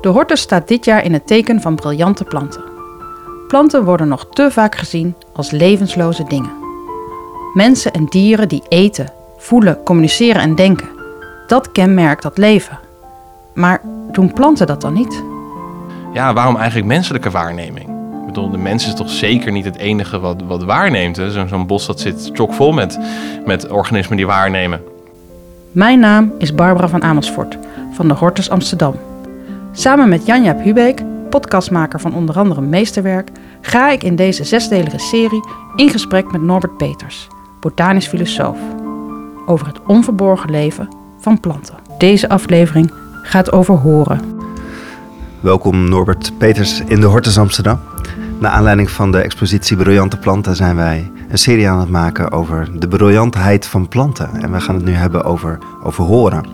De hortus staat dit jaar in het teken van briljante planten. Planten worden nog te vaak gezien als levensloze dingen. Mensen en dieren die eten, voelen, communiceren en denken. Dat kenmerkt dat leven. Maar doen planten dat dan niet? Ja, waarom eigenlijk menselijke waarneming? Ik bedoel, de mens is toch zeker niet het enige wat, wat waarneemt. Zo- Zo'n bos dat zit chockvol met, met organismen die waarnemen. Mijn naam is Barbara van Amersfoort van de Hortus Amsterdam. Samen met Janja Hubeek, podcastmaker van onder andere Meesterwerk, ga ik in deze zesdelige serie in gesprek met Norbert Peters, botanisch filosoof, over het onverborgen leven van planten. Deze aflevering gaat over horen. Welkom Norbert Peters in de Hortus Amsterdam. Naar aanleiding van de expositie Briljante Planten zijn wij een serie aan het maken over de briljantheid van planten. En we gaan het nu hebben over, over horen.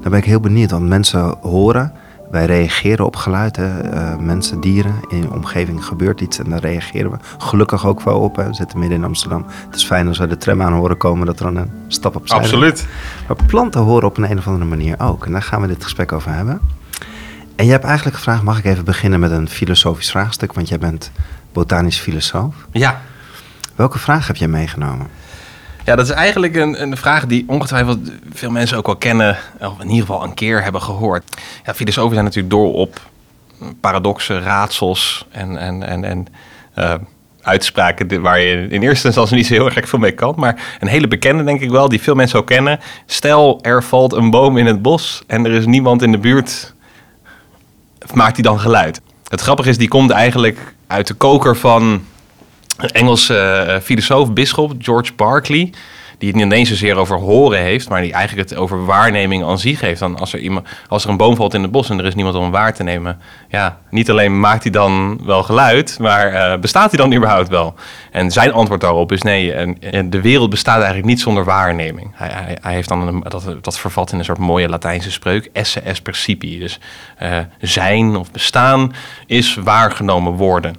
Daar ben ik heel benieuwd, want mensen horen. Wij reageren op geluid. Hè. Eh, mensen, dieren, in je omgeving gebeurt iets en daar reageren we gelukkig ook wel op. Hè. We zitten midden in Amsterdam. Het is fijn als we de tram aan horen komen dat er dan een stap op zijn. Maar planten horen op een, een of andere manier ook. En daar gaan we dit gesprek over hebben. En je hebt eigenlijk gevraagd, mag ik even beginnen met een filosofisch vraagstuk? Want jij bent botanisch filosoof. Ja, Welke vraag heb jij meegenomen? Ja, dat is eigenlijk een, een vraag die ongetwijfeld veel mensen ook wel kennen, of in ieder geval een keer hebben gehoord. Ja, filosofen zijn natuurlijk door op paradoxen, raadsels en, en, en, en eh, uitspraken waar je in eerste instantie niet zo heel erg veel mee kan. Maar een hele bekende, denk ik wel, die veel mensen ook kennen. Stel, er valt een boom in het bos en er is niemand in de buurt, maakt die dan geluid? Het grappige is, die komt eigenlijk uit de koker van Engelse eh, filosoof, bisschop, George Berkeley. Die het niet eens zozeer over horen heeft, maar die eigenlijk het over waarneming aan zich heeft. Dan als er, iemand, als er een boom valt in het bos en er is niemand om hem waar te nemen. Ja, niet alleen maakt hij dan wel geluid, maar eh, bestaat hij dan überhaupt wel? En zijn antwoord daarop is nee, en, de wereld bestaat eigenlijk niet zonder waarneming. Hij, hij, heeft dan een, dat, dat vervat in een soort mooie Latijnse spreuk, esse est percipi. Dus eh, zijn of bestaan is waargenomen worden.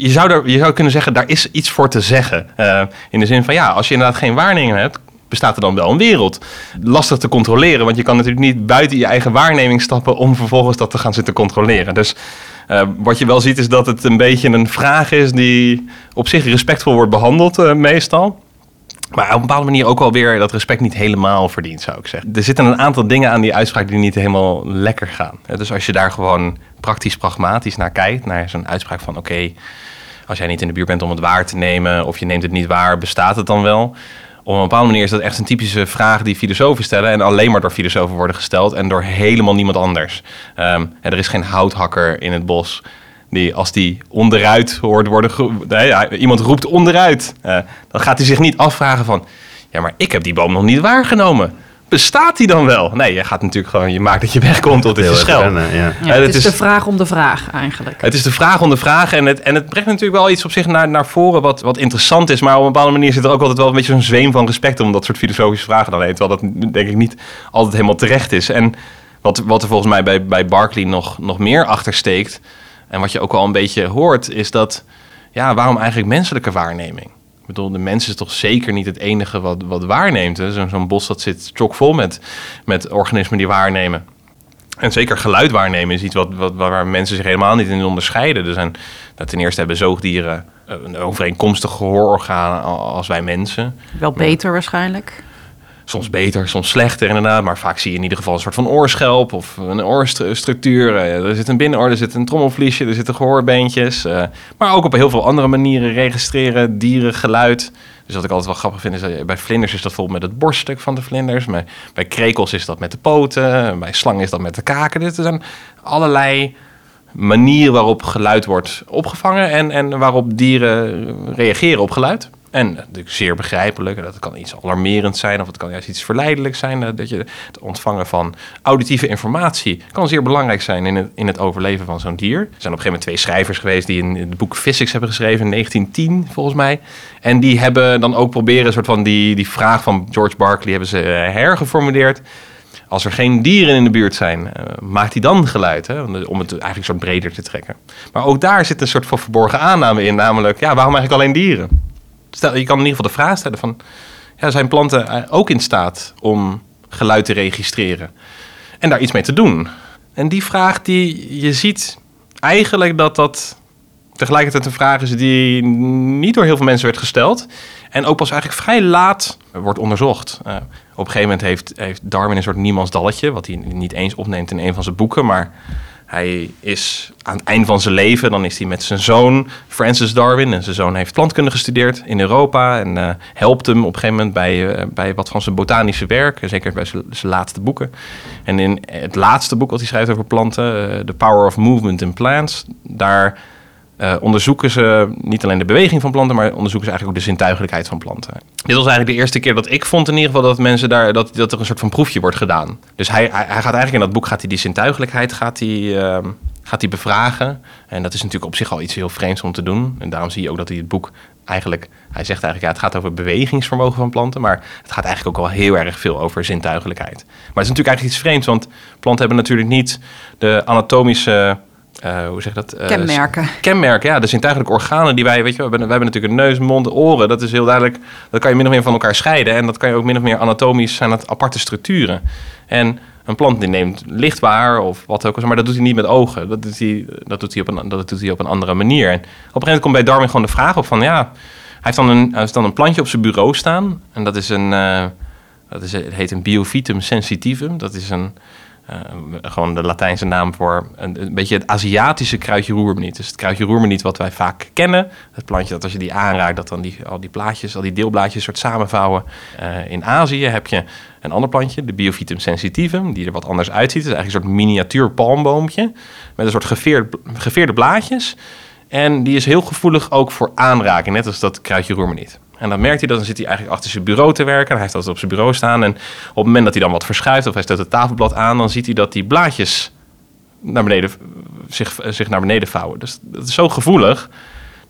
Je zou, er, je zou kunnen zeggen, daar is iets voor te zeggen. Eh, in de zin van, ja, als je inderdaad geen waarneming hebt, bestaat er dan wel een wereld. Lastig te controleren, want je kan natuurlijk niet buiten je eigen waarneming stappen om vervolgens dat te gaan zitten controleren. Dus eh, wat je wel ziet is dat het een beetje een vraag is die op zich respectvol wordt behandeld eh, meestal. Maar op een bepaalde manier ook alweer dat respect niet helemaal verdient, zou ik zeggen. Er zitten een aantal dingen aan die uitspraak die niet helemaal lekker gaan. Dus als je daar gewoon praktisch pragmatisch naar kijkt, naar zo'n uitspraak van oké, als jij niet in de buurt bent om het waar te nemen of je neemt het niet waar, bestaat het dan wel? Op een bepaalde manier is dat echt een typische vraag die filosofen stellen en alleen maar door filosofen worden gesteld en door helemaal niemand anders. Ehm, er is geen houthakker in het bos die als die onderuit hoort worden, nee, iemand roept onderuit, eh, dan gaat hij zich niet afvragen van, ja, maar ik heb die boom nog niet waargenomen. Bestaat die dan wel? Nee, je gaat natuurlijk gewoon, je maakt dat je wegkomt tot schel. rennen, ja. Ja, Ja, het is- de vraag om de vraag eigenlijk. Het is de vraag om de vraag en het, en het brengt natuurlijk wel iets op zich naar, naar voren wat, wat interessant is. Maar op een bepaalde manier zit er ook altijd wel een beetje zo'n zweem van respect om dat soort filosofische vragen dan heen. Terwijl dat denk ik niet altijd helemaal terecht is. En wat, wat er volgens mij bij, bij Barclay nog, nog meer achter steekt en wat je ook al een beetje hoort, is dat, ja, waarom eigenlijk menselijke waarneming? Ik bedoel, de mens is toch zeker niet het enige wat, wat waarneemt. hè? Zo'n zo'n bos dat zit chockvol met, met organismen die waarnemen. En zeker geluid waarnemen is iets wat, wat, waar mensen zich helemaal niet in onderscheiden. Er zijn, nou, ten eerste hebben zoogdieren eh, een overeenkomstig gehoororgaan als wij mensen. Wel beter waarschijnlijk. Soms beter, soms slechter inderdaad. Maar vaak zie je in ieder geval een soort van oorschelp of een oorstructuur. Eh, Er zit een binnenoor, er zit een trommelvliesje, er zitten gehoorbeentjes. eh, maar ook op heel veel andere manieren registreren dieren geluid. Dus wat ik altijd wel grappig vind is dat bij vlinders is dat bijvoorbeeld met het borststuk van de vlinders. Bij, bij krekels is dat met de poten. Bij slangen is dat met de kaken. Dit zijn allerlei manieren waarop geluid wordt opgevangen en, en waarop dieren reageren op geluid. En natuurlijk zeer begrijpelijk, dat kan iets alarmerend zijn of het kan juist iets verleidelijks zijn. eh, Dat je het ontvangen van auditieve informatie kan zeer belangrijk zijn in het, in het overleven van zo'n dier. Er zijn op een gegeven moment twee schrijvers geweest die in het boek Physics hebben geschreven in 1910 volgens mij. En die hebben dan ook proberen een soort van die, die vraag van George Berkeley hebben ze eh, hergeformuleerd. Als er geen dieren in de buurt zijn, eh, maakt hij dan geluid? Hè? Om het- Om het eigenlijk een soort breder te trekken. Maar ook daar zit een soort van verborgen aanname in. Namelijk, ja, waarom eigenlijk alleen dieren? Stel, je kan in ieder geval de vraag stellen van... Ja, zijn planten eh, ook in staat om geluid te registreren? En daar iets mee te doen? En die vraag die je ziet eigenlijk dat dat tegelijkertijd een vraag is die niet door heel veel mensen werd gesteld. En ook pas eigenlijk vrij laat wordt onderzocht. Uh, op een gegeven moment heeft, heeft Darwin een soort niemandsdalletje, wat hij niet eens opneemt in een van zijn boeken, maar hij is aan het eind van zijn leven, dan is hij met zijn zoon Francis Darwin. En zijn zoon heeft plantkunde gestudeerd in Europa. En uh, helpt hem op een gegeven moment bij, uh, bij wat van zijn botanische werk. Zeker bij zijn, laatste boeken. En in het laatste boek wat hij schrijft over planten, The Power of Movement in Plants, daar uh, onderzoeken ze niet alleen de beweging van planten, maar onderzoeken ze eigenlijk ook de zintuigelijkheid van planten. Dit was eigenlijk de eerste keer dat ik vond in ieder geval dat mensen daar dat, dat er een soort van proefje wordt gedaan. Dus hij, hij, gaat eigenlijk in dat boek gaat hij die zintuigelijkheid gaat hij, uh, gaat hij bevragen. En dat is natuurlijk op zich al iets heel vreemds om te doen. En daarom zie je ook dat hij het boek eigenlijk, hij zegt eigenlijk ja, het gaat over bewegingsvermogen van planten, maar het gaat eigenlijk ook wel heel erg veel over zintuigelijkheid. Maar het is natuurlijk eigenlijk iets vreemds, want planten hebben natuurlijk niet de anatomische uh, hoe zeg je dat? Uh, kenmerken. Kenmerken, ja. De zintuigelijke organen die wij, weet je, we hebben, we hebben natuurlijk een neus, mond, oren. Dat is heel duidelijk, dat kan je min of meer van elkaar scheiden. En dat kan je ook min of meer anatomisch, zijn het aparte structuren. En een plant die neemt licht waar of wat ook, maar dat doet hij niet met ogen. Dat doet hij, dat doet hij, op, een, dat doet hij op een andere manier. En op een gegeven moment komt bij Darwin gewoon de vraag op van, ja, hij heeft dan een, hij heeft dan een plantje op zijn bureau staan. En dat is een, uh, dat is, het heet een biophytum sensitivum. Dat is een uh, gewoon de Latijnse naam voor een, een, beetje het Aziatische kruidje roermeniet. Dus het kruidje roermeniet wat wij vaak kennen. Het plantje dat als je die aanraakt, dat dan die, al die plaatjes, al die deelblaadjes soort samenvouwen. Uh, in Azië heb je een ander plantje, de Biophytum sensitivum, die er wat anders uitziet. Het is eigenlijk een soort miniatuur palmboompje met een soort geveerd, geveerde blaadjes. En die is heel gevoelig ook voor aanraking, net als dat kruidje roermeniet. En dan merkt hij dat, dan zit hij eigenlijk achter zijn bureau te werken. Hij heeft op zijn bureau staan. En op het moment dat hij dan wat verschuift of hij stelt het tafelblad aan, dan ziet hij dat die blaadjes naar beneden, zich, zich naar beneden vouwen. Dus dat is zo gevoelig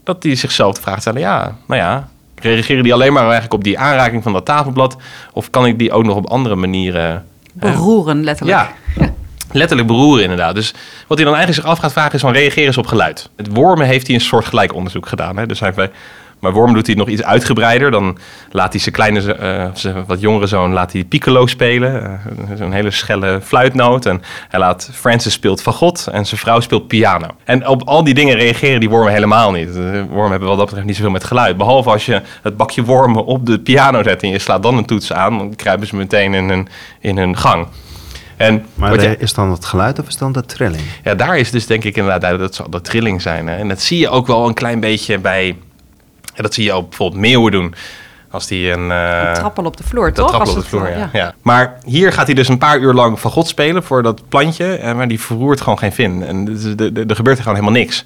dat hij zichzelf de vraag stelt: ja, nou ja, reageren die alleen maar eigenlijk op die aanraking van dat tafelblad? Of kan ik die ook nog op andere manieren... Beroeren, letterlijk. Ja, letterlijk beroeren inderdaad. Dus wat hij dan eigenlijk zich af gaat vragen is van reageren ze op geluid. Het wormen heeft hij een soort gelijk onderzoek gedaan. Hè? Dus hij heeft maar Worm doet hij nog iets uitgebreider. Dan laat hij zijn kleine, uh, zijn wat jongere zoon laat hij piccolo spelen. Uh, een hele schelle fluitnoot. En hij laat Francis speelt fagot en zijn vrouw speelt piano. En op al die dingen reageren die wormen helemaal niet. De wormen hebben wat dat betreft niet zoveel met geluid. Behalve als je het bakje wormen op de piano zet en je slaat dan een toets aan. Dan kruipen ze meteen in hun, in hun gang. En maar je, is dan het geluid of is dan de trilling? Ja, daar is dus denk ik inderdaad dat zal de trilling zijn. Hè? En dat zie je ook wel een klein beetje bij en dat zie je ook bijvoorbeeld meeuwen doen. Als die een... Uh, trappel op de vloer, toch? Trappel op de vloer, ja. ja. Maar hier gaat hij dus een paar uur lang van God spelen voor dat plantje. En maar die verroert gewoon geen vin. En er gebeurt er gewoon helemaal niks.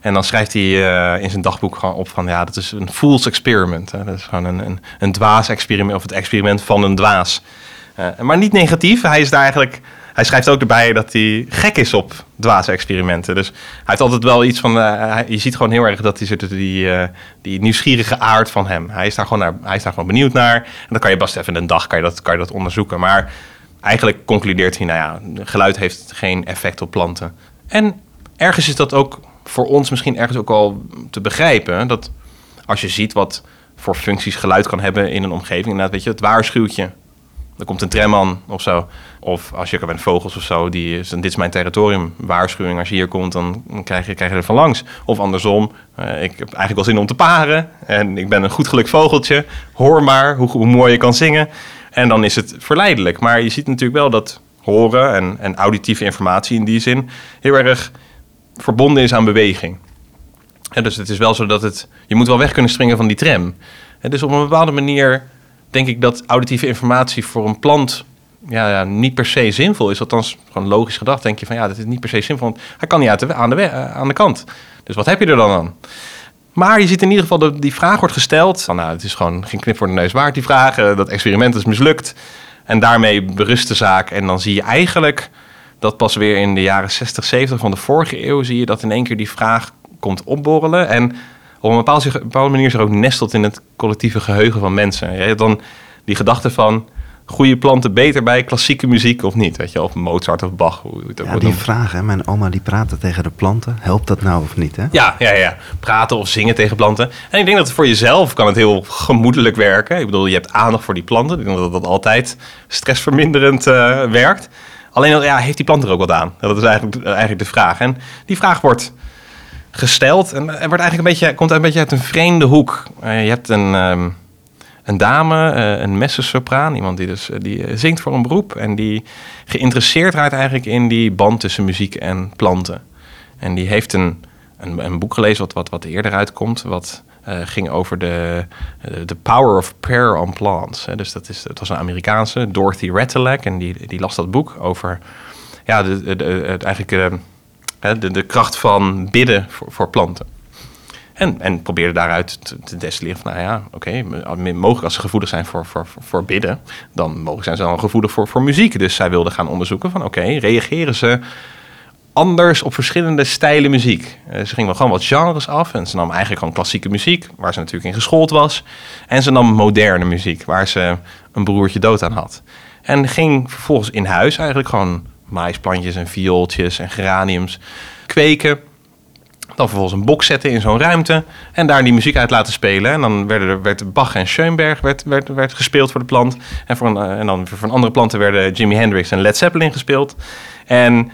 En dan schrijft hij uh, in zijn dagboek gewoon op van... ja, dat is een fool's experiment. Hè. Dat is gewoon een, een, een dwaas experiment... of het experiment van een dwaas. Uh, maar niet negatief. Hij is daar eigenlijk hij schrijft ook erbij dat hij gek is op dwaze experimenten. Dus hij heeft altijd wel iets van. Uh, je ziet gewoon heel erg dat hij zit die, uh, die nieuwsgierige aard van hem. Hij is, daar gewoon naar, hij is daar gewoon benieuwd naar. En dan kan je best even een dag kan je dat, kan je dat onderzoeken. Maar eigenlijk concludeert hij: nou ja, geluid heeft geen effect op planten. En ergens is dat ook voor ons misschien ergens ook al te begrijpen. Dat als je ziet wat voor functies geluid kan hebben in een omgeving. Inderdaad, weet je, het waarschuwtje er komt een tram aan of zo. Of als je bent vogels of zo, die is, dit is mijn territorium, waarschuwing. Als je hier komt, dan krijg je, krijg je er van langs. Of andersom, uh, ik heb eigenlijk wel zin om te paren. En ik ben een goed geluk vogeltje. Hoor maar hoe, hoe mooi je kan zingen. En dan is het verleidelijk. Maar je ziet natuurlijk wel dat horen en, en auditieve informatie in die zin heel erg verbonden is aan beweging. En dus het is wel zo dat het, je moet wel weg kunnen springen van die tram. En dus op een bepaalde manier denk ik dat auditieve informatie voor een plant ja, ja, niet per se zinvol is. Althans, gewoon logisch gedacht denk je van ja, dat is niet per se zinvol. Want hij kan niet aan, de, uh, aan de kant. Dus wat heb je er dan aan? Maar je ziet in ieder geval dat die vraag wordt gesteld. Van, nou, het is gewoon geen knip voor de neus waard, die vraag. Uh, dat experiment is mislukt. En daarmee berust de zaak. En dan zie je eigenlijk dat pas weer in de jaren 60, 70 van de vorige eeuw... zie je dat in één keer die vraag komt opborrelen. En op een bepaalde, bepaalde manier zich ook nestelt in het collectieve geheugen van mensen. Je hebt dan die gedachte van goede planten beter bij klassieke muziek of niet? Weet je, of Mozart of Bach. Hoe het ook ja, die vraag, hè? mijn oma die praatte tegen de planten. Helpt dat nou of niet? Hè? Ja, ja, ja, praten of zingen tegen planten. En ik denk dat het voor jezelf kan het heel gemoedelijk werken. Ik bedoel, je hebt aandacht voor die planten. Ik denk dat dat altijd stressverminderend uh, werkt. Alleen ja, heeft die plant er ook wat aan? Dat is eigenlijk, eigenlijk de vraag. En die vraag wordt gesteld en er wordt eigenlijk een beetje, komt een beetje uit een vreemde hoek. Uh, je hebt een, um, een dame, uh, een messensopraan, iemand die dus die zingt voor een beroep en die geïnteresseerd raakt eigenlijk in die band tussen muziek en planten. En die heeft een, een, een boek gelezen wat, wat, wat eerder uitkomt, wat ging over de, de power of prayer on plants. Hè. Dus dat, is, dat was een Amerikaanse, Dorothy Retelek, en die, die las dat boek over ja, de, eigenlijk uh, de, de kracht van bidden voor, voor planten. En, en probeerde daaruit te, te destilleren van, nou ja, oké, okay, mogelijk als ze gevoelig zijn voor, voor, voor bidden, dan mogelijk zijn ze dan gevoelig voor, voor muziek. Dus zij wilde gaan onderzoeken van, oké, reageren ze anders op verschillende stijlen muziek. Uh, ze ging wel gewoon wat genres af en ze nam eigenlijk gewoon klassieke muziek, waar ze natuurlijk in geschoold was. En ze nam moderne muziek, waar ze een broertje dood aan had. En ging vervolgens in huis eigenlijk gewoon maisplantjes en viooltjes en geraniums kweken. Dan vervolgens een box zetten in zo'n ruimte en daar die muziek uit laten spelen. En dan werden er, werd Bach en Schoenberg werd, werd, werd gespeeld voor de plant. En, voor een, uh, en dan voor andere planten werden Jimi Hendrix en Led Zeppelin gespeeld. En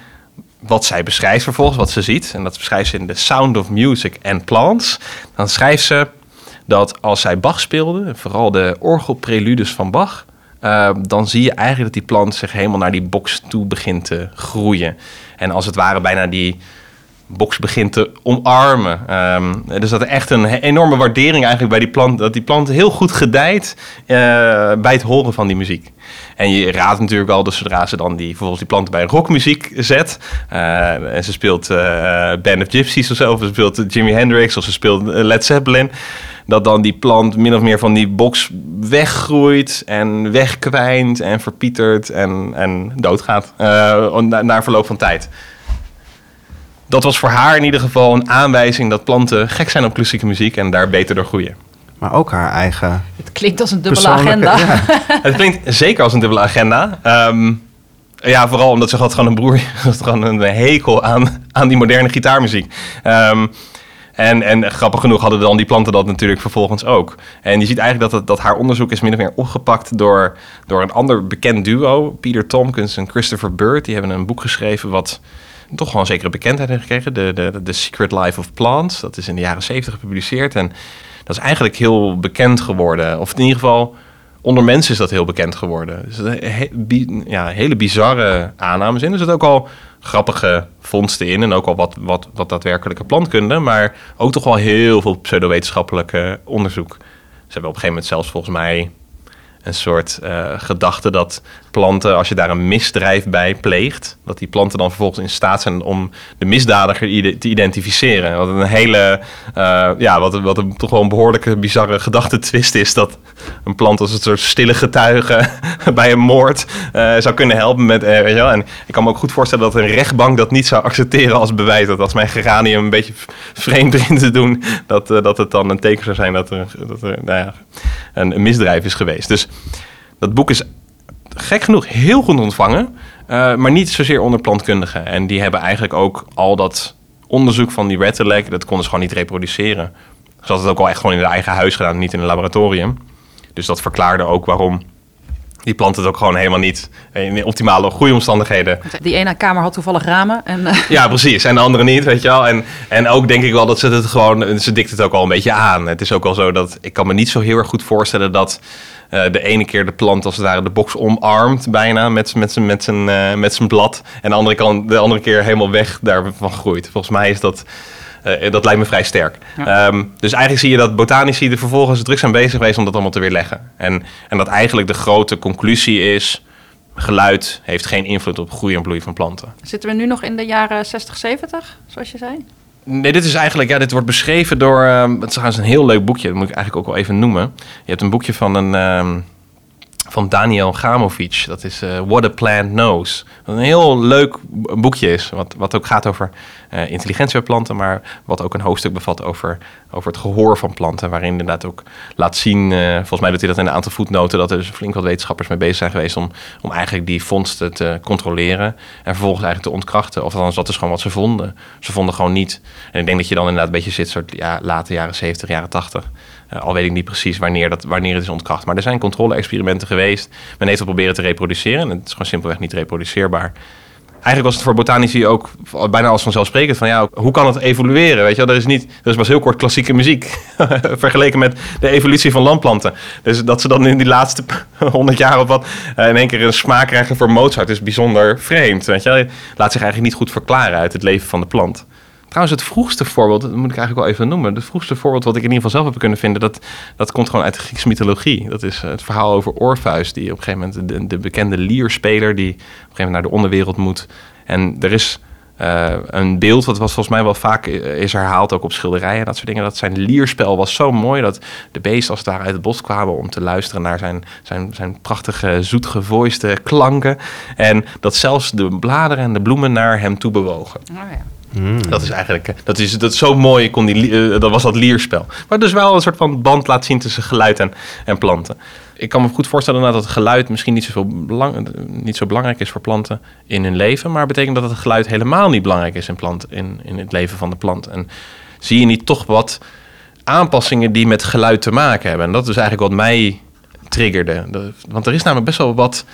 wat zij beschrijft vervolgens, wat ze ziet, en dat beschrijft ze in The Sound of Music and Plants, dan schrijft ze dat als zij Bach speelde, vooral de orgelpreludes van Bach, uh, dan zie je eigenlijk dat die plant zich helemaal naar die box toe begint te groeien. En als het ware bijna die box begint te omarmen. Um, dus dat er echt een enorme waardering eigenlijk bij die plant, dat die plant heel goed gedijt uh, bij het horen van die muziek. En je raadt natuurlijk al, dus zodra ze dan die, bijvoorbeeld die planten bij rockmuziek zet, uh, en ze speelt uh, Band of Gypsies of zo, of ze speelt Jimi Hendrix of ze speelt Led Zeppelin, dat dan die plant min of meer van die box weggroeit en wegkwijnt en verpietert en, en doodgaat naar verloop van tijd dat was voor haar in ieder geval een aanwijzing dat planten gek zijn op klassieke muziek en daar beter door groeien. Maar ook haar eigen. Het klinkt als een dubbele agenda. Ja. het klinkt zeker als een dubbele agenda. Um, ja, vooral omdat ze had gewoon een broer, had gewoon een hekel aan, aan die moderne gitaarmuziek. Um, en, en grappig genoeg hadden dan die planten dat natuurlijk vervolgens ook. En je ziet eigenlijk dat, dat haar onderzoek is min of meer opgepakt door, door een ander bekend duo, Peter Tompkins en Christopher Bird. Die hebben een boek geschreven wat toch wel een zekere bekendheid heeft gekregen. De, de, Secret Life of Plants. Dat is in de jaren 70 gepubliceerd. En dat is eigenlijk heel bekend geworden. Of in ieder geval, onder mensen is dat heel bekend geworden. Dus he, ja, hele bizarre aannames in. Er zitten ook al grappige vondsten in. En ook al wat, wat, wat daadwerkelijke plantkunde. Maar ook toch wel heel veel pseudowetenschappelijke onderzoek. Ze hebben op een gegeven moment zelfs volgens mij een soort uh, gedachte dat planten, als je daar een misdrijf bij pleegt, dat die planten dan vervolgens in staat zijn om de misdadiger te identificeren. Wat een hele, uh, ja, wat, wat een toch wel een behoorlijke bizarre gedachte twist is, dat een plant als een soort stille getuige bij een moord uh, zou kunnen helpen met, weet. En ik kan me ook goed voorstellen dat een rechtbank dat niet zou accepteren als bewijs, dat als mijn geranium een beetje vreemd begint te doen, dat, dat het dan een teken zou zijn dat er, dat er nou ja, een misdrijf is geweest. Dus dat boek is gek genoeg heel goed ontvangen, uh, maar niet zozeer onder plantkundigen. En die hebben eigenlijk ook al dat onderzoek van die Retelec, dat konden ze gewoon niet reproduceren. Ze hadden het ook al echt gewoon in hun eigen huis gedaan, niet in een laboratorium. Dus dat verklaarde ook waarom die planten het ook gewoon helemaal niet in optimale groeiomstandigheden. Die ene kamer had toevallig ramen. En, eh, Ja, precies. En de andere niet, weet je wel. En, en ook denk ik wel dat ze het gewoon... Ze dikt het ook al een beetje aan. Het is ook wel zo dat... Ik kan me niet zo heel erg goed voorstellen dat... Uh, de ene keer de plant als het ware de box omarmt bijna met, met, zijn, met, zijn, uh, met zijn blad. En de andere, kan, de andere keer helemaal weg daarvan groeit. Volgens mij is dat... Uh, dat lijkt me vrij sterk. Ja. Um, dus eigenlijk zie je dat botanici er vervolgens druk zijn bezig geweest om dat allemaal te weerleggen. En, en dat eigenlijk de grote conclusie is... geluid heeft geen invloed op groei en bloei van planten. Zitten we nu nog in de jaren 60, 70, zoals je zei? Nee, dit is eigenlijk, ja, dit wordt beschreven door, um, het is trouwens een heel leuk boekje, dat moet ik eigenlijk ook wel even noemen. Je hebt een boekje van een, um, van Daniel Gamovic, dat is uh, What a Plant Knows. Wat een heel leuk boekje is, wat, wat ook gaat over uh, intelligentie bij planten, maar wat ook een hoofdstuk bevat over, over het gehoor van planten, waarin inderdaad ook laat zien, uh, volgens mij doet hij dat in een aantal voetnoten, dat er dus flink wat wetenschappers mee bezig zijn geweest om, om eigenlijk die vondsten te controleren en vervolgens eigenlijk te ontkrachten. Of althans, dat is gewoon wat ze vonden. Ze vonden gewoon niet. En ik denk dat je dan inderdaad een beetje zit, soort ja, late jaren 70, jaren 80. Uh, al weet ik niet precies wanneer, dat, wanneer het is ontkracht. Maar er zijn controle-experimenten geweest. Men heeft het proberen te reproduceren. En het is gewoon simpelweg niet reproduceerbaar eigenlijk was het voor botanici ook bijna als vanzelfsprekend van ja, hoe kan het evolueren? Weet je wel, er is niet, er is heel kort klassieke muziek vergeleken met de evolutie van landplanten. Dus dat ze dan in die laatste honderd jaar of wat eh, in één keer een smaak krijgen voor Mozart is bijzonder vreemd. Weet je wel? Laat zich eigenlijk niet goed verklaren uit het leven van de plant. Trouwens, het vroegste voorbeeld, dat moet ik eigenlijk wel even noemen. Het vroegste voorbeeld wat ik in ieder geval zelf heb kunnen vinden, dat, dat komt gewoon uit de Griekse mythologie. Dat is het verhaal over Orpheus, die op een gegeven moment de, de bekende lierspeler, die op een gegeven moment naar de onderwereld moet. En er is uh, een beeld, wat was volgens mij wel vaak is herhaald, ook op schilderijen en dat soort dingen. Dat zijn lierspel was zo mooi dat de beesten als ware uit het bos kwamen om te luisteren naar zijn, zijn, zijn prachtige, zoetgevoiste klanken. En dat zelfs de bladeren en de bloemen naar hem toe bewogen. Oh. Mm. Dat is eigenlijk, dat is, dat zo mooi, kon die, uh, dat was dat lierspel. Maar dus wel een soort van band laat zien tussen geluid en, en planten. Ik kan me goed voorstellen dat het geluid misschien niet, belang, niet zo belangrijk is voor planten in hun leven. Maar betekent dat het geluid helemaal niet belangrijk is in, plant, in, in het leven van de plant. En zie je niet toch wat aanpassingen die met geluid te maken hebben. En dat is eigenlijk wat mij triggerde. want er is namelijk best wel wat.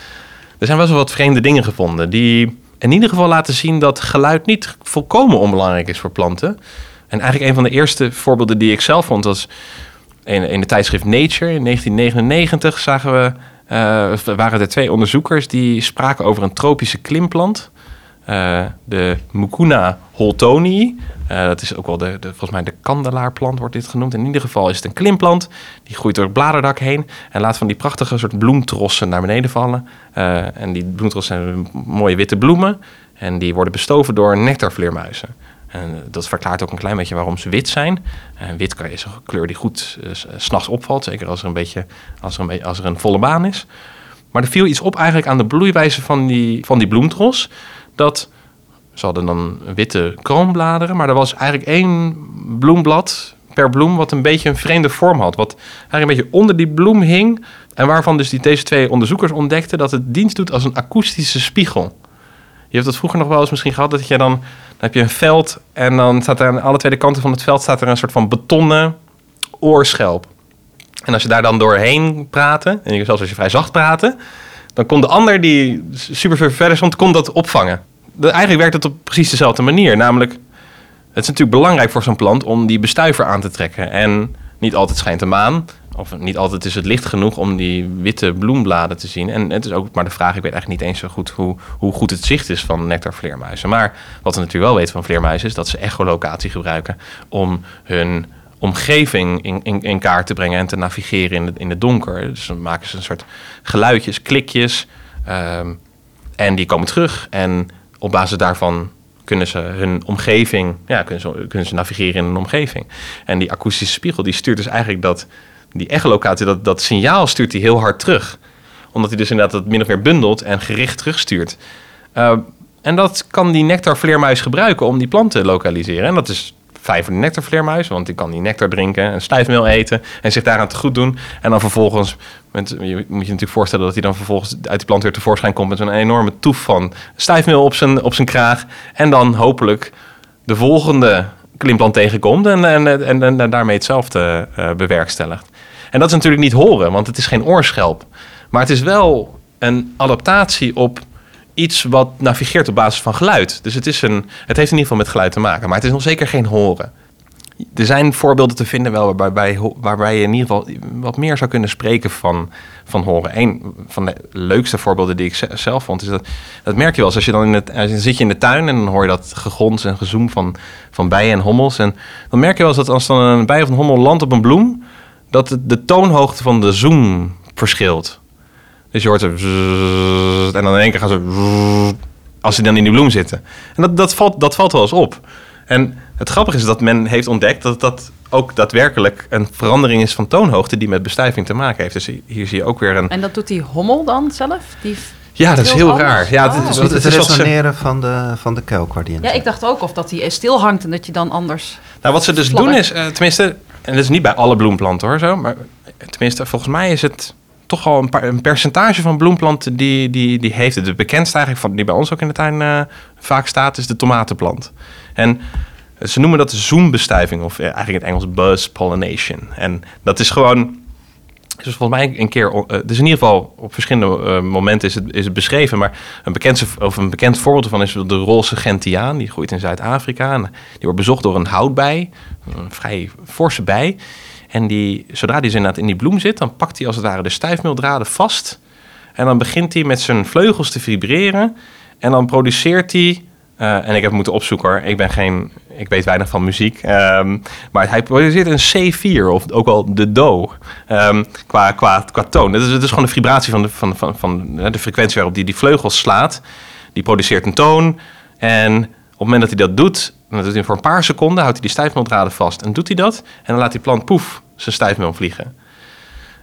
Er zijn best wel wat vreemde dingen gevonden die in ieder geval laten zien dat geluid niet volkomen onbelangrijk is voor planten. En eigenlijk een van de eerste voorbeelden die ik zelf vond was in, in de tijdschrift Nature. In 1999 zagen we, uh, waren er twee onderzoekers die spraken over een tropische klimplant. Uh, de Mucuna holtonii. Uh, dat is ook wel de, de, volgens mij de kandelaarplant wordt dit genoemd. In ieder geval is het een klimplant. Die groeit door het bladerdak heen en laat van die prachtige soort bloemtrossen naar beneden vallen. Uh, en die bloemtrossen zijn mooie witte bloemen. En die worden bestoven door nectarvleermuizen. En dat verklaart ook een klein beetje waarom ze wit zijn. En wit is een kleur die goed uh, s'nachts opvalt. Zeker als er, een beetje, als, er een als er een volle baan is. Maar er viel iets op eigenlijk aan de bloeiwijze van die, van die bloemtros. Dat ze hadden dan witte kroonbladeren, maar er was eigenlijk één bloemblad per bloem wat een beetje een vreemde vorm had. Wat eigenlijk een beetje onder die bloem hing. En waarvan dus die, deze twee onderzoekers ontdekten dat het dienst doet als een akoestische spiegel. Je hebt dat vroeger nog wel eens misschien gehad, dat je dan, dan heb je een veld en dan staat er aan alle twee kanten van het veld staat er een soort van betonnen oorschelp. En als je daar dan doorheen praten, en zelfs als je vrij zacht praten, dan kon de ander die super ver verder stond, kon dat opvangen. Eigenlijk werkt het op precies dezelfde manier. Namelijk, het is natuurlijk belangrijk voor zo'n plant om die bestuiver aan te trekken. En niet altijd schijnt de maan, of niet altijd is het licht genoeg om die witte bloembladen te zien. En het is ook maar de vraag, ik weet eigenlijk niet eens zo goed hoe, hoe goed het zicht is van nectarvleermuizen. Maar wat we natuurlijk wel weten van vleermuizen is dat ze echolocatie gebruiken om hun omgeving in, in, kaart te brengen en te navigeren in, het, in het donker. Dus dan maken ze een soort geluidjes, klikjes. Um, en die komen terug. En op basis daarvan kunnen ze hun omgeving, ja, kunnen ze, kunnen ze navigeren in een omgeving. En die akoestische spiegel, die stuurt dus eigenlijk dat, die echolocatie, dat, dat signaal stuurt hij heel hard terug. Omdat hij dus inderdaad het min of meer bundelt en gericht terugstuurt. Uh, en dat kan die nectarvleermuis gebruiken om die planten te lokaliseren. En dat is vijf voor de nectarvleermuis, want die kan die nectar drinken en stijfmeel eten en zich daaraan te goed doen. En dan vervolgens, met, je moet je natuurlijk voorstellen dat hij dan vervolgens uit die plant weer tevoorschijn komt met zo'n enorme toef van stijfmeel op zijn, op zijn kraag. En dan hopelijk de volgende klimplant tegenkomt en, en, en, en daarmee hetzelfde uh, bewerkstelligt. En dat is natuurlijk niet horen, want het is geen oorschelp. Maar het is wel een adaptatie op iets wat navigeert op basis van geluid. Dus het, is een, het heeft in ieder geval met geluid te maken. Maar het is nog zeker geen horen. Er zijn voorbeelden te vinden wel waarbij, waarbij je in ieder geval wat meer zou kunnen spreken van, van horen. Een van de leukste voorbeelden die ik zelf vond, is dat, dat merk je wel als je dan in het, je zit je in de tuin en dan hoor je dat gegons en gezoem van, van bijen en hommels. En dan merk je wel eens dat als dan een bij of een hommel landt op een bloem, dat de, de toonhoogte van de zoom verschilt. Dus je hoort ze... En dan in één keer gaan ze... Als ze dan in die bloem zitten. En dat, dat, valt, dat valt wel eens op. En het grappige is dat men heeft ontdekt dat dat ook daadwerkelijk een verandering is van toonhoogte die met bestuiving te maken heeft. Dus hier zie je ook weer een. En dat doet die hommel dan zelf? Die ja, dat is heel raar. Ja, oh. het, is, het, het, het resoneren van de, van de. Ja, ik dacht ook of dat die stil hangt en dat je dan anders. Nou, wat ze dus doen is, uh, tenminste, en dat is niet bij alle bloemplanten hoor, zo, maar tenminste, volgens mij is het toch al een, een, percentage van bloemplanten die, die, die heeft het. De bekendste eigenlijk van die bij ons ook in de tuin uh, vaak staat, is de tomatenplant. En Ze noemen dat zoombestuiving of eh, eigenlijk in het Engels buzz pollination. En dat is gewoon dus volgens mij een keer, dus in ieder geval op verschillende momenten is het, is beschreven. Maar een bekend, of een bekend voorbeeld ervan is de roze gentiaan. Die groeit in Zuid-Afrika. Die wordt bezocht door een houtbij, een vrij forse bij. En die, zodra die inderdaad in die bloem zit, dan pakt hij als het ware de stijfmeeldraden vast. En dan begint hij met zijn vleugels te vibreren. En dan produceert hij uh, en ik heb moeten opzoeken hoor. Ik ben geen, ik weet weinig van muziek. Um, maar hij produceert een C4 of ook wel de Do um, qua, qua, qua toon. Het is, het is gewoon de vibratie van de, van, van, van de frequentie waarop die die vleugels slaat. Die produceert een toon. En op het moment dat hij dat doet, dan doet hij voor een paar seconden, houdt hij die stijfmeeldraden vast. En doet hij dat en dan laat die plant poef zijn stijfmeel vliegen.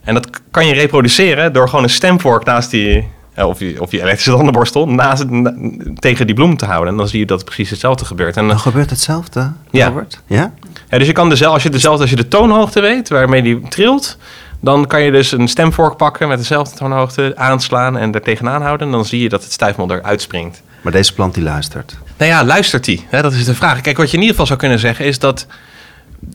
En dat kan je reproduceren door gewoon een stemvork naast die, of je, of je elektrische tandenborstel naast, tegen die bloem te houden. En dan zie je dat precies hetzelfde gebeurt. En dan gebeurt hetzelfde, ja. Robert? Ja? ja dus je kan dezelfde, als je dezelfde, als je de toonhoogte weet waarmee die trilt, dan kan je dus een stemvork pakken met dezelfde toonhoogte, aanslaan en er tegenaan houden. En dan zie je dat het stijfmel eruit springt. Maar deze plant die luistert. Nou ja, luistert die? Dat is de vraag. Kijk, wat je in ieder geval zou kunnen zeggen is dat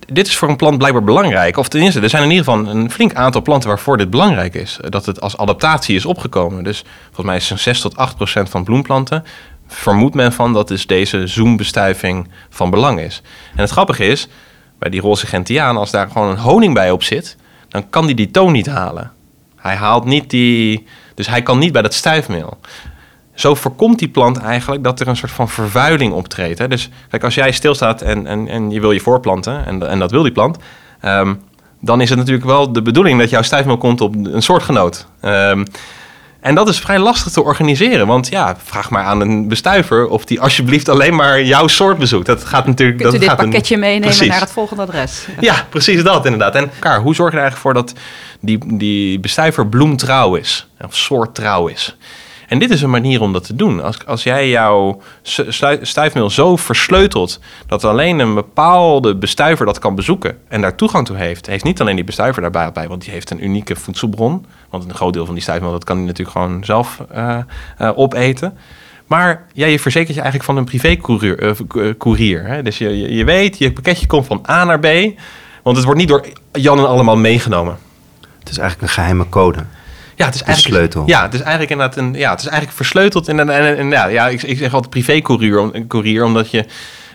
dit is voor een plant blijkbaar belangrijk. Of tenminste, er zijn in ieder geval een flink aantal planten waarvoor dit belangrijk is. Dat het als adaptatie is opgekomen. Dus volgens mij is zo'n 6 tot 8 procent van bloemplanten. Vermoedt men van dat dus deze zoombestuiving van belang is. En het grappige is, bij die roze gentiaan, als daar gewoon een honing bij op zit, dan kan die die toon niet halen. Hij haalt niet die. Dus hij kan niet bij dat stuifmeel zo voorkomt die plant eigenlijk dat er een soort van vervuiling optreedt. Hè? Dus kijk, als jij stilstaat en, en, en je wil je voorplanten, en, en dat wil die plant, um, dan is het natuurlijk wel de bedoeling dat jouw stijfmeel komt op een soortgenoot. Um, en dat is vrij lastig te organiseren. Want ja, vraag maar aan een bestuiver of die alsjeblieft alleen maar jouw soort bezoekt. Dat gaat natuurlijk. Kunt dat u dit pakketje meenemen precies. naar het volgende adres? Ja, precies dat inderdaad. En elkaar, hoe zorg je er eigenlijk voor dat die, die bestuiver bloemtrouw is? Of soorttrouw is? En dit is een manier om dat te doen. Als, als jij jouw stuifmeel zo versleutelt dat alleen een bepaalde bestuiver dat kan bezoeken en daar toegang toe heeft, heeft niet alleen die bestuiver daarbij bij, want die heeft een unieke voedselbron. Want een groot deel van die stuifmeel dat kan hij natuurlijk gewoon zelf uh, uh, opeten. Maar ja, je verzekert je eigenlijk van een privé-courier. Uh, dus je, je weet, je pakketje komt van A naar B. Want het wordt niet door Jan en allemaal meegenomen. Het is eigenlijk een geheime code. Ja, het is eigenlijk sleutel. Ja, het is eigenlijk inderdaad een. Ja, het is eigenlijk versleuteld in een. En, en, ja, ja, ik, ik zeg altijd privé-courier, courier, omdat je.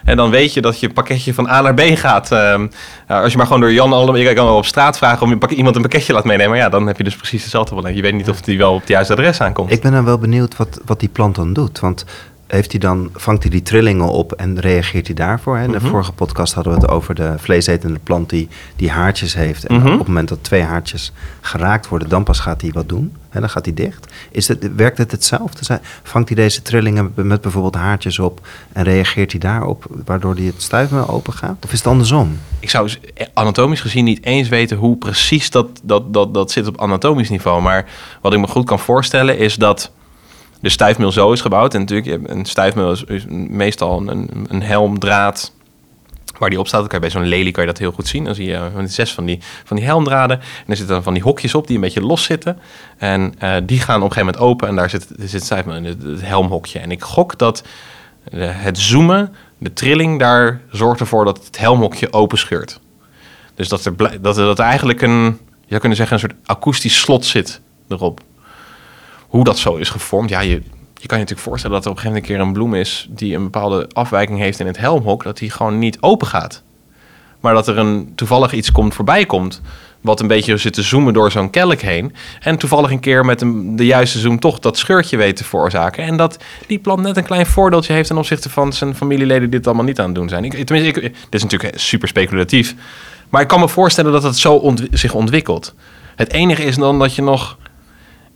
En dan weet je dat je pakketje van A naar B gaat. Uh, als je maar gewoon door Jan allemaal... Je kan wel op straat vragen om je iemand een pakketje laat meenemen. Maar ja, dan heb je dus precies hetzelfde probleem. Je weet niet of die wel op het juiste adres aankomt. Ik ben dan wel benieuwd wat, wat die plant dan doet. Want heeft hij dan, vangt hij die trillingen op en reageert hij daarvoor? Hè? In de mhm. vorige podcast hadden we het over de vleesetende plant die, die haartjes heeft. En mhm. op het moment dat twee haartjes geraakt worden, dan pas gaat hij wat doen. En dan gaat hij dicht. Is het, werkt het hetzelfde? Vangt hij deze trillingen met bijvoorbeeld haartjes op en reageert hij daarop, waardoor hij het stuifmeel open gaat? Of is het andersom? Ik zou anatomisch gezien niet eens weten hoe precies dat, dat, dat, dat zit op anatomisch niveau. Maar wat ik me goed kan voorstellen is dat de stijfmeel zo is gebouwd. En natuurlijk, een stijfmeel is, meestal een, een helmdraad waar die op staat. Bij zo'n lelie kan je dat heel goed zien. Dan zie je uh, zes van die, van die helmdraden. En er zitten dan van die hokjes op die een beetje los zitten. En uh, die gaan op een gegeven moment open. En daar zit, zit stijfmeel in het, helmhokje. En ik gok dat uh, het zoomen, de trilling, daar zorgt ervoor dat het helmhokje open scheurt. Dus dat er, dat er, dat eigenlijk een, je zou kunnen zeggen, een soort akoestisch slot zit erop hoe dat zo is gevormd. Ja, je, je kan je natuurlijk voorstellen dat er op een gegeven moment een bloem is die een bepaalde afwijking heeft in het helmhok, dat die gewoon niet open gaat. Maar dat er een toevallig iets komt, voorbij komt, wat een beetje zit te zoomen door zo'n kelk heen. En toevallig een keer met een, de juiste zoom toch dat scheurtje weet te veroorzaken. En dat die plant net een klein voordeeltje heeft ten opzichte van zijn familieleden die dit allemaal niet aan het doen zijn. Tenminste, ik, dit is natuurlijk super speculatief. Maar ik kan me voorstellen dat het zo zich ontwikkelt. Het enige is dan dat je nog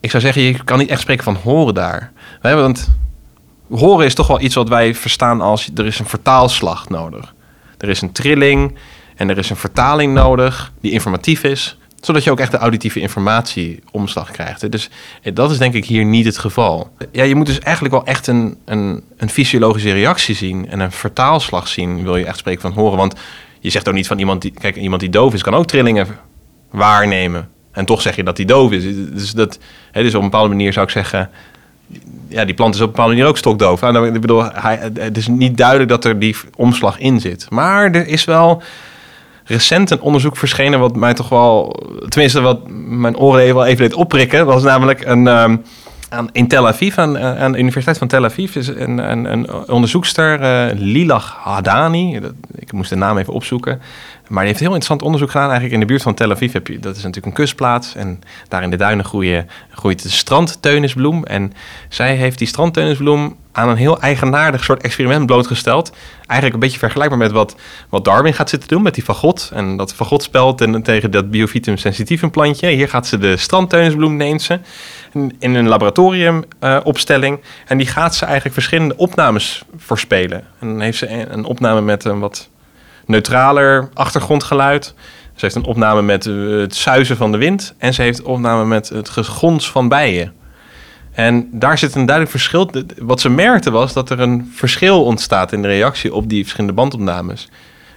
ik zou zeggen, je kan niet echt spreken van horen daar. Want horen is toch wel iets wat wij verstaan als er is een vertaalslag nodig. Er is een trilling en er is een vertaling nodig die informatief is, zodat je ook echt de auditieve informatie omslag krijgt. Dus eh, dat is denk ik hier niet het geval. Ja, je moet dus eigenlijk wel echt een, een, een fysiologische reactie zien en een vertaalslag zien, wil je echt spreken van horen. Want je zegt ook niet van iemand die, kijk, iemand die doof is, kan ook trillingen waarnemen. En toch zeg je dat hij doof is. Dus, dat, hè, dus op een bepaalde manier zou ik zeggen... ja, die plant is op een bepaalde manier ook stokdoof. Nou, ik bedoel, hij, het is niet duidelijk dat er die omslag in zit. Maar er is wel recent een onderzoek verschenen wat mij toch wel, tenminste wat mijn oren even, wel even deed opprikken. was namelijk een, um, aan, in Tel Aviv, aan, eh, aan, de Universiteit van Tel Aviv, is een, een, een onderzoekster, uh, Lilach Hadani. Dat, ik moest de naam even opzoeken. Maar die heeft heel interessant onderzoek gedaan. Eigenlijk in de buurt van Tel Aviv heb je, dat is natuurlijk een kustplaats. En daar in de duinen groeit de strandteunisbloem. En zij heeft die strandteunisbloem aan een heel eigenaardig soort experiment blootgesteld. Eigenlijk een beetje vergelijkbaar met wat, wat Darwin gaat zitten doen met die fagot. En dat fagotspel ten, tegen dat biophytum sensitief plantje. Hier gaat ze de strandteunisbloem neemt ze in een laboratoriumopstelling. Uh, en die gaat ze eigenlijk verschillende opnames voorspelen. En dan heeft ze een, opname met een wat neutraler achtergrondgeluid. Ze heeft een opname met eh, het suizen van de wind. En ze heeft een opname met het gegons van bijen. En daar zit een duidelijk verschil. Wat ze merkte was dat er een verschil ontstaat in de reactie op die verschillende bandopnames.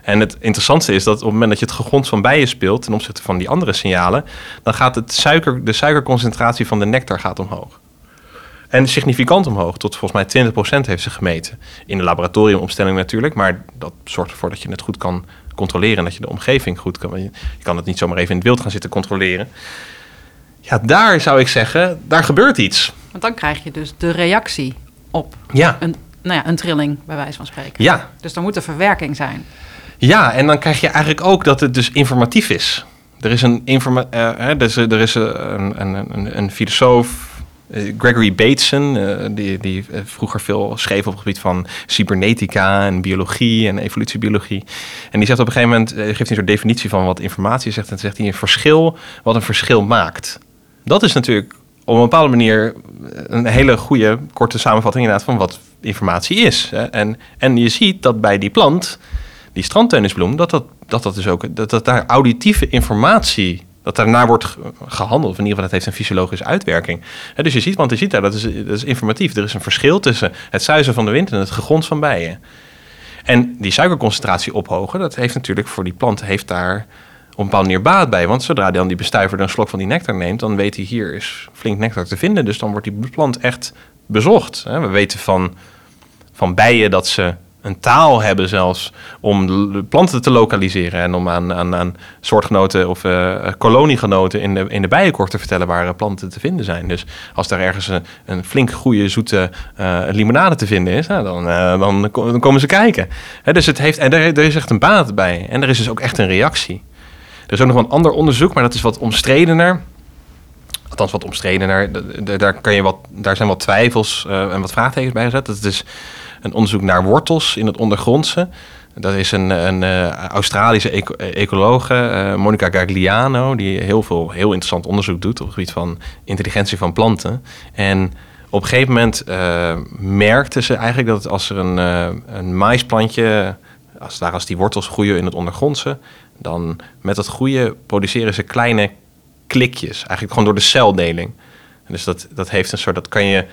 En het interessantste is dat op het moment dat je het gegons van bijen speelt ten opzichte van die andere signalen, dan gaat het suiker, de suikerconcentratie van de nectar gaat omhoog. En significant omhoog, tot volgens mij 20% heeft ze gemeten. In de laboratoriumopstelling natuurlijk, maar dat zorgt ervoor dat je het goed kan controleren en dat je de omgeving goed kan. Je kan het niet zomaar even in het wild gaan zitten controleren. Ja, daar zou ik zeggen, daar gebeurt iets. Want dan krijg je dus de reactie op ja. een, nou ja, een trilling, bij wijze van spreken. Ja. Dus dan moet er verwerking zijn. Ja, en dan krijg je eigenlijk ook dat het dus informatief is. Er is een, informa uh, er is, er is een, een, een, een filosoof, eh, Gregory Bateson, die, die vroeger veel schreef op het gebied van cybernetica en biologie en evolutiebiologie. En die zegt op een gegeven moment, geeft hij een soort definitie van wat informatie zegt. En zegt hij een verschil wat een verschil maakt. Dat is natuurlijk op een bepaalde manier een hele goede korte samenvatting inderdaad van wat informatie is. En, en je ziet dat bij die plant, die strandtennisbloem, dat dat, dat, dat dus ook dat, dat daar auditieve informatie dat daarnaar wordt gehandeld. In ieder geval, dat heeft een fysiologische uitwerking. dus je ziet, want je ziet daar, dat is, dat is informatief. Er is een verschil tussen het zuizen van de wind en het gegons van bijen. En die suikerconcentratie ophogen, dat heeft natuurlijk voor die plant heeft daar op een bepaalde manier baat bij. Want zodra dan die bestuiver een slok van die nectar neemt, dan weet hij hier is flink nectar te vinden. Dus dan wordt die plant echt bezocht. We weten van, van bijen dat ze een taal hebben zelfs om planten te lokaliseren en om aan, aan, aan soortgenoten of uh, koloniegenoten in de, in de bijenkorf te vertellen waar planten te vinden zijn. Dus als daar ergens een, een flink goede zoete uh, limonade te vinden is, nou, dan, dan, komen ze kijken. dus het heeft, en er, er is echt een baat bij en er is dus ook echt een reactie. Er is ook nog een ander onderzoek, maar dat is wat omstredener. Althans, wat omstredener. Daar, kan je wat, daar zijn wat twijfels en wat vraagtekens bij gezet. Dat is een onderzoek naar wortels in het ondergrondse. Dat is een, een uh, Australische eco ecologe, uh, Monica Gagliano, die heel veel heel interessant onderzoek doet op het gebied van intelligentie van planten. En op een gegeven moment uh, merkte ze eigenlijk dat als er een, een maisplantje, als, daar als die wortels groeien in het ondergrondse, dan met dat groeien produceren ze kleine klikjes. Eigenlijk gewoon door de celdeling. Dus dat, dat heeft een soort, dat kan je,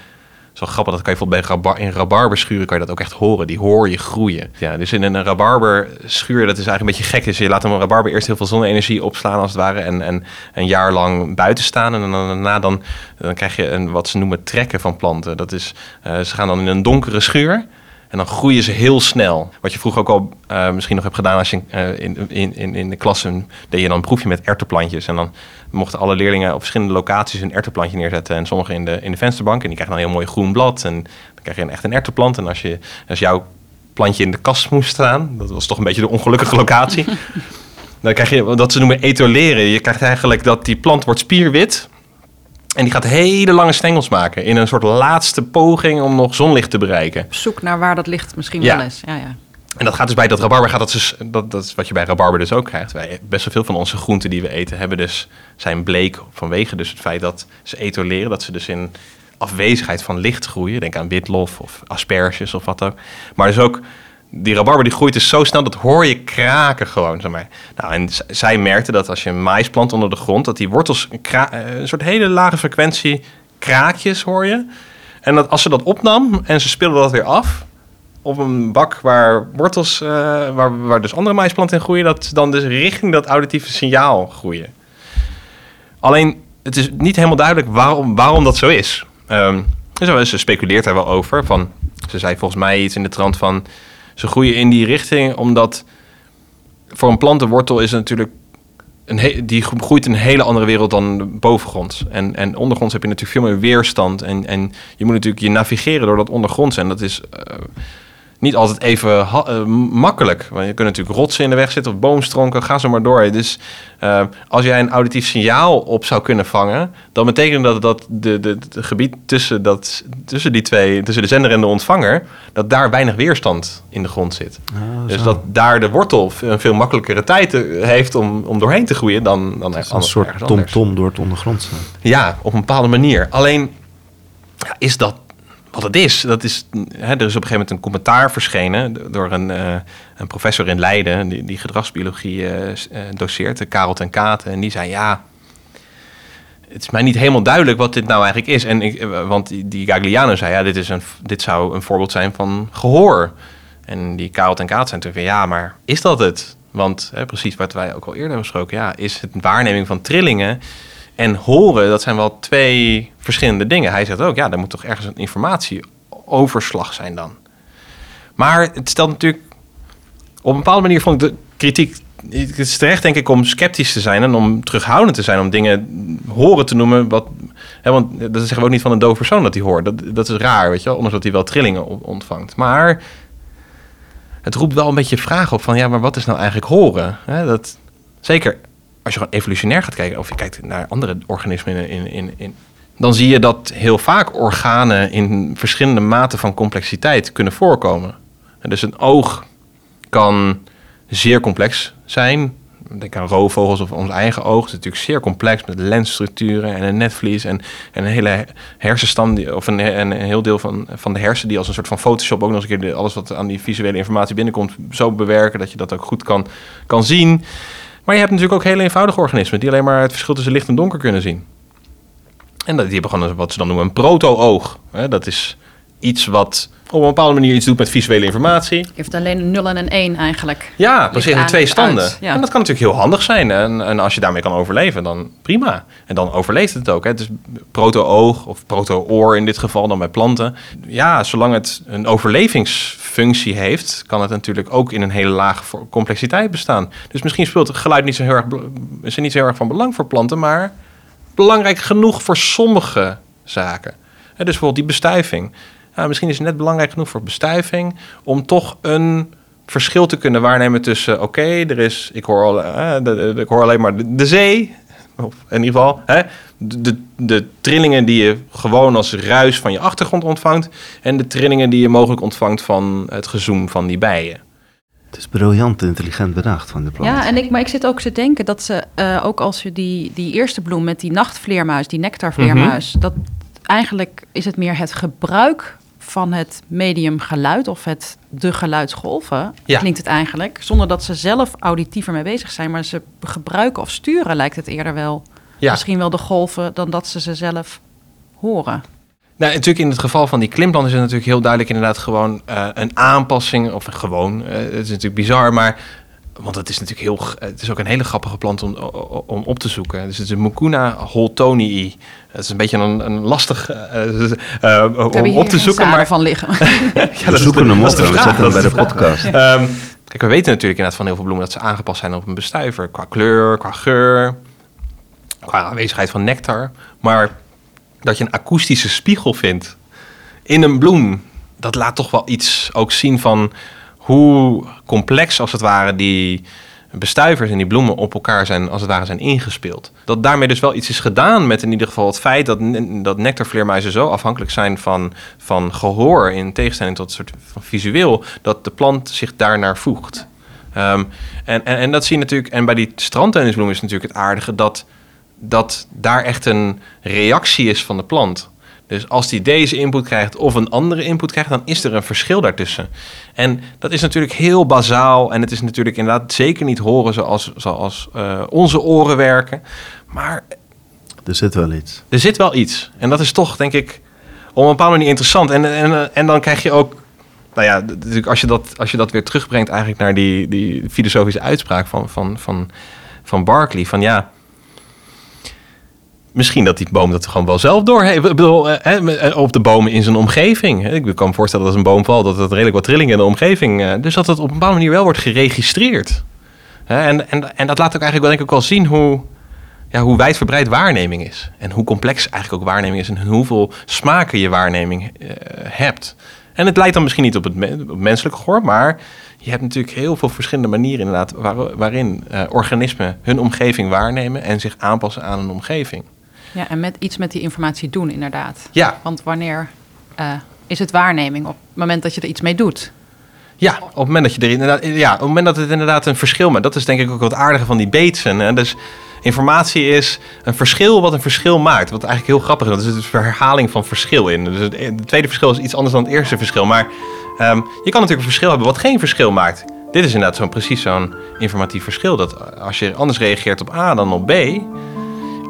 zo grappig, dat kan je bijvoorbeeld bij rabar, in rabarberschuren kan je dat ook echt horen. Die hoor je groeien. Ja, dus in een rabarberschuur, dat is eigenlijk een beetje gek. Dus je laat een rabarber eerst heel veel zonne-energie opslaan als het ware. En, en een jaar lang buiten staan. En dan, daarna dan, dan krijg je een, wat ze noemen trekken van planten. Dat is, uh, ze gaan dan in een donkere schuur. En dan groeien ze heel snel. Wat je vroeger ook al uh, misschien nog hebt gedaan als je uh, in, in, in de klassen deed je dan een proefje met ertenplantjes. En dan mochten alle leerlingen op verschillende locaties een ertenplantje neerzetten. En sommigen in de, in de vensterbank. En die krijgen dan een heel mooi groen blad. En dan krijg je echt een ertenplant. En als, je, als jouw plantje in de kast moest staan, dat was toch een beetje de ongelukkige locatie. dan krijg je wat ze noemen etoleren. Je krijgt eigenlijk dat die plant wordt spierwit. En die gaat hele lange stengels maken in een soort laatste poging om nog zonlicht te bereiken. Op zoek naar waar dat licht misschien ja. wel is. Ja, ja. En dat gaat dus bij dat rabarber, gaat dat, dus, dat, dat is wat je bij rabarber dus ook krijgt. Wij, best wel veel van onze groenten die we eten hebben dus, zijn bleek vanwege dus het feit dat ze etoleren. Dat ze dus in afwezigheid van licht groeien. Denk aan witlof of asperges of wat ook. Maar dus ook die rabarber die groeit dus zo snel, dat hoor je kraken gewoon. Zeg maar. nou, en zij merkte dat als je een mais plant onder de grond, dat die wortels een, een soort hele lage frequentie kraakjes hoor je. En dat als ze dat opnam en ze speelde dat weer af op een bak waar wortels, waar, waar dus andere maisplanten in groeien, dat ze dan dus richting dat auditieve signaal groeien. Alleen, het is niet helemaal duidelijk waarom, waarom dat zo is. Um, Dus ze speculeert daar wel over. Van, ze zei volgens mij iets in de trant van... ze groeien in die richting omdat... voor een plantenwortel is natuurlijk... Een die groeit een hele andere wereld dan bovengronds. En, en ondergronds heb je natuurlijk veel meer weerstand. En, en je moet natuurlijk je navigeren door dat ondergronds. En dat is eh, niet altijd even eh, makkelijk. Want je kunt natuurlijk rotsen in de weg zitten of boomstronken. Ga zo maar door. Dus eh, als jij een auditief signaal op zou kunnen vangen... dan betekent dat dat de, de, het gebied tussen, dat, tussen die twee... tussen de zender en de ontvanger... dat daar weinig weerstand in de grond zit. dus dat daar de wortel een veel makkelijkere tijd eh, heeft om, om doorheen te groeien... dan, dan een soort tom-tom door het ondergrondse. Ja, op een bepaalde manier. Alleen ja, is dat wat het is? Dat is hè, er is op een gegeven moment een commentaar verschenen door een, eh, een professor in Leiden die, die gedragsbiologie eh, doseert, Karel ten Katen. En die zei ja. Het is mij niet helemaal duidelijk wat dit nou eigenlijk is. En ik, want die, Gagliano zei, ja, dit, is een, dit zou een voorbeeld zijn van gehoor. En die Karel ten Kaat zei natuurlijk ja, maar is dat het? Want hè, precies wat wij ook al eerder hebben besproken, ja, is het waarneming van trillingen en horen, dat zijn wel twee verschillende dingen. Hij zegt ook, ja, er moet toch ergens een informatieoverslag zijn dan. Maar het stelt natuurlijk... Op een bepaalde manier vond ik de kritiek... Het is terecht, denk ik, om sceptisch te zijn en om terughoudend te zijn. Om dingen horen te noemen. Wat, hè, want dat zeggen we ook niet van een doof persoon dat hij hoort. Dat, dat is raar, weet je wel. Ondanks dat hij wel trillingen on- ontvangt. Maar het roept wel een beetje vragen op van... Ja, maar wat is nou eigenlijk horen? Hè, dat, zeker als je gewoon evolutionair gaat kijken... of je kijkt naar andere organismen in, in, in, dan zie je dat heel vaak organen in verschillende maten van complexiteit kunnen voorkomen. En dus een oog kan zeer complex zijn. Denk aan roofvogels of ons eigen oog. Het is natuurlijk zeer complex met lensstructuren en een netvlies en, en een hele hersenstam, of een, een heel deel van, van de hersen die als een soort van Photoshop ook nog eens een keer alles wat aan die visuele informatie binnenkomt zo bewerken dat je dat ook goed kan, kan zien. Maar je hebt natuurlijk ook hele eenvoudige organismen die alleen maar het verschil tussen licht en donker kunnen zien. En dat, die hebben gewoon wat ze dan noemen een proto-oog. Dat is iets wat op een bepaalde manier iets doet met visuele informatie. Heeft alleen een 0 en een 1 eigenlijk. Ja, precies. In twee standen. ja. En dat kan natuurlijk heel handig zijn. En, en als je daarmee kan overleven, dan prima. En dan overleeft het ook. Hè. Dus proto-oog of proto-oor in dit geval dan bij planten. Ja, zolang het een overlevingsfunctie heeft, kan het natuurlijk ook in een hele lage complexiteit bestaan. Dus misschien speelt het geluid niet zo heel erg, is er niet zo heel erg van belang voor planten, maar belangrijk genoeg voor sommige zaken. Hè, dus bijvoorbeeld die bestuiving. Ja, misschien is het net belangrijk genoeg voor bestuiving om toch een verschil te kunnen waarnemen tussen, oké, er is, ik hoor, al, eh, de, de- ik hoor alleen maar de, de zee, of in ieder geval, hè, de, de, trillingen die je gewoon als ruis van je achtergrond ontvangt en de trillingen die je mogelijk ontvangt van het gezoem van die bijen. Het is briljant intelligent bedacht van de plant. Ja, en ik, maar ik zit ook te denken dat ze, eh, ook als je die, die eerste bloem met die nachtvleermuis, die nectarvleermuis, dat eigenlijk is het meer het gebruik van het medium geluid of het, de geluidsgolven, Ja. klinkt het eigenlijk, zonder dat ze zelf auditief ermee bezig zijn, maar ze gebruiken of sturen lijkt het eerder wel. Ja. Misschien wel de golven dan dat ze ze zelf horen. Nou, natuurlijk in het geval van die klimplant is het natuurlijk heel duidelijk inderdaad gewoon eh, een aanpassing. Of gewoon, eh, het is natuurlijk bizar, maar... Want het is natuurlijk heel... Het is ook een hele grappige plant om, om op te zoeken. Dus het is een Mucuna holtonii. Het is een beetje een, een lastig eh, eh, eh, om op te zoeken. Maar van liggen. ja, we dat is zoeken hem dat op hem dat bij is de vraag. podcast. Ehm, kijk, we weten natuurlijk inderdaad van heel veel bloemen dat ze aangepast zijn op een bestuiver. Qua kleur, qua geur, qua aanwezigheid van nectar. Maar dat je een akoestische spiegel vindt in een bloem, dat laat toch wel iets ook zien van hoe complex als het ware die bestuivers en die bloemen op elkaar zijn, als het ware zijn ingespeeld. Dat daarmee dus wel iets is gedaan met in ieder geval het feit dat, dat nectarvleermuizen zo afhankelijk zijn van, van gehoor, in tegenstelling tot soort van visueel, dat de plant zich daarnaar voegt. Ehm, en, en, en dat zie je natuurlijk, en bij die strandtennisbloem is natuurlijk het aardige dat, dat daar echt een reactie is van de plant. Dus als die deze input krijgt of een andere input krijgt, dan is er een verschil daartussen. En dat is natuurlijk heel bazaal. En het is natuurlijk inderdaad zeker niet horen zoals, zoals eh, onze oren werken. Maar Er zit wel iets. er zit wel iets. En dat is toch, denk ik, op een bepaalde manier interessant. En, en, en dan krijg je ook, nou ja, natuurlijk als je dat, als je dat weer terugbrengt eigenlijk naar die, die filosofische uitspraak van, van, van, van Barclay. Van ja, misschien dat die boom dat gewoon wel zelf door heeft. Ik bedoel, eh, eh, op de bomen in zijn omgeving. Ik kan me voorstellen dat als een boom valt, dat het redelijk wat trillingen in de omgeving. eh, Dus dat het op een bepaalde manier wel wordt geregistreerd. En, en, en dat laat ook eigenlijk wel, denk ik wel zien hoe, ja, hoe wijdverbreid waarneming is. En hoe complex eigenlijk ook waarneming is. En hoeveel smaken je waarneming hebt. En het leidt dan misschien niet op het, op het menselijke gehoor, maar je hebt natuurlijk heel veel verschillende manieren inderdaad waar- waarin organismen hun omgeving waarnemen en zich aanpassen aan een omgeving. Ja, en met iets met die informatie doen, inderdaad. Ja, Want wanneer eh, is het waarneming? Op het moment dat je er iets mee doet. ja, op het moment dat je er inderdaad, ja, op het moment dat het inderdaad een verschil maakt, dat is denk ik ook wat aardige van die. Hè? Dus informatie is een verschil wat een verschil maakt. Wat eigenlijk heel grappig is, want er zit een herhaling van verschil in. Dus het, het tweede verschil is iets anders dan het eerste verschil. Maar ehm, je kan natuurlijk een verschil hebben wat geen verschil maakt. Dit is inderdaad zo'n precies zo'n informatief verschil. Dat als je anders reageert op A dan op B.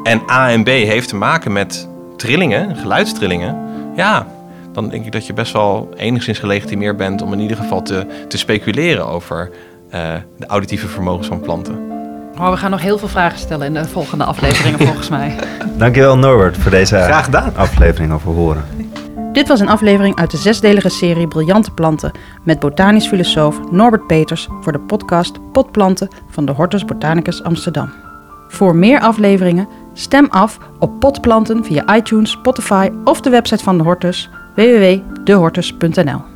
En A en B heeft te maken met trillingen, geluidstrillingen. Ja, dan denk ik dat je best wel enigszins gelegitimeerd bent om in ieder geval te, te speculeren over eh, de auditieve vermogens van planten. Oh, we gaan nog heel veel vragen stellen in de volgende afleveringen, volgens mij. Dankjewel Norbert voor deze Graag gedaan. aflevering over horen. Dit was een aflevering uit de zesdelige serie Briljante Planten met botanisch filosoof Norbert Peters voor de podcast Potplanten van de Hortus Botanicus Amsterdam. Voor meer afleveringen stem af op potplanten via iTunes, Spotify of de website van de Hortus www.dehortus.nl.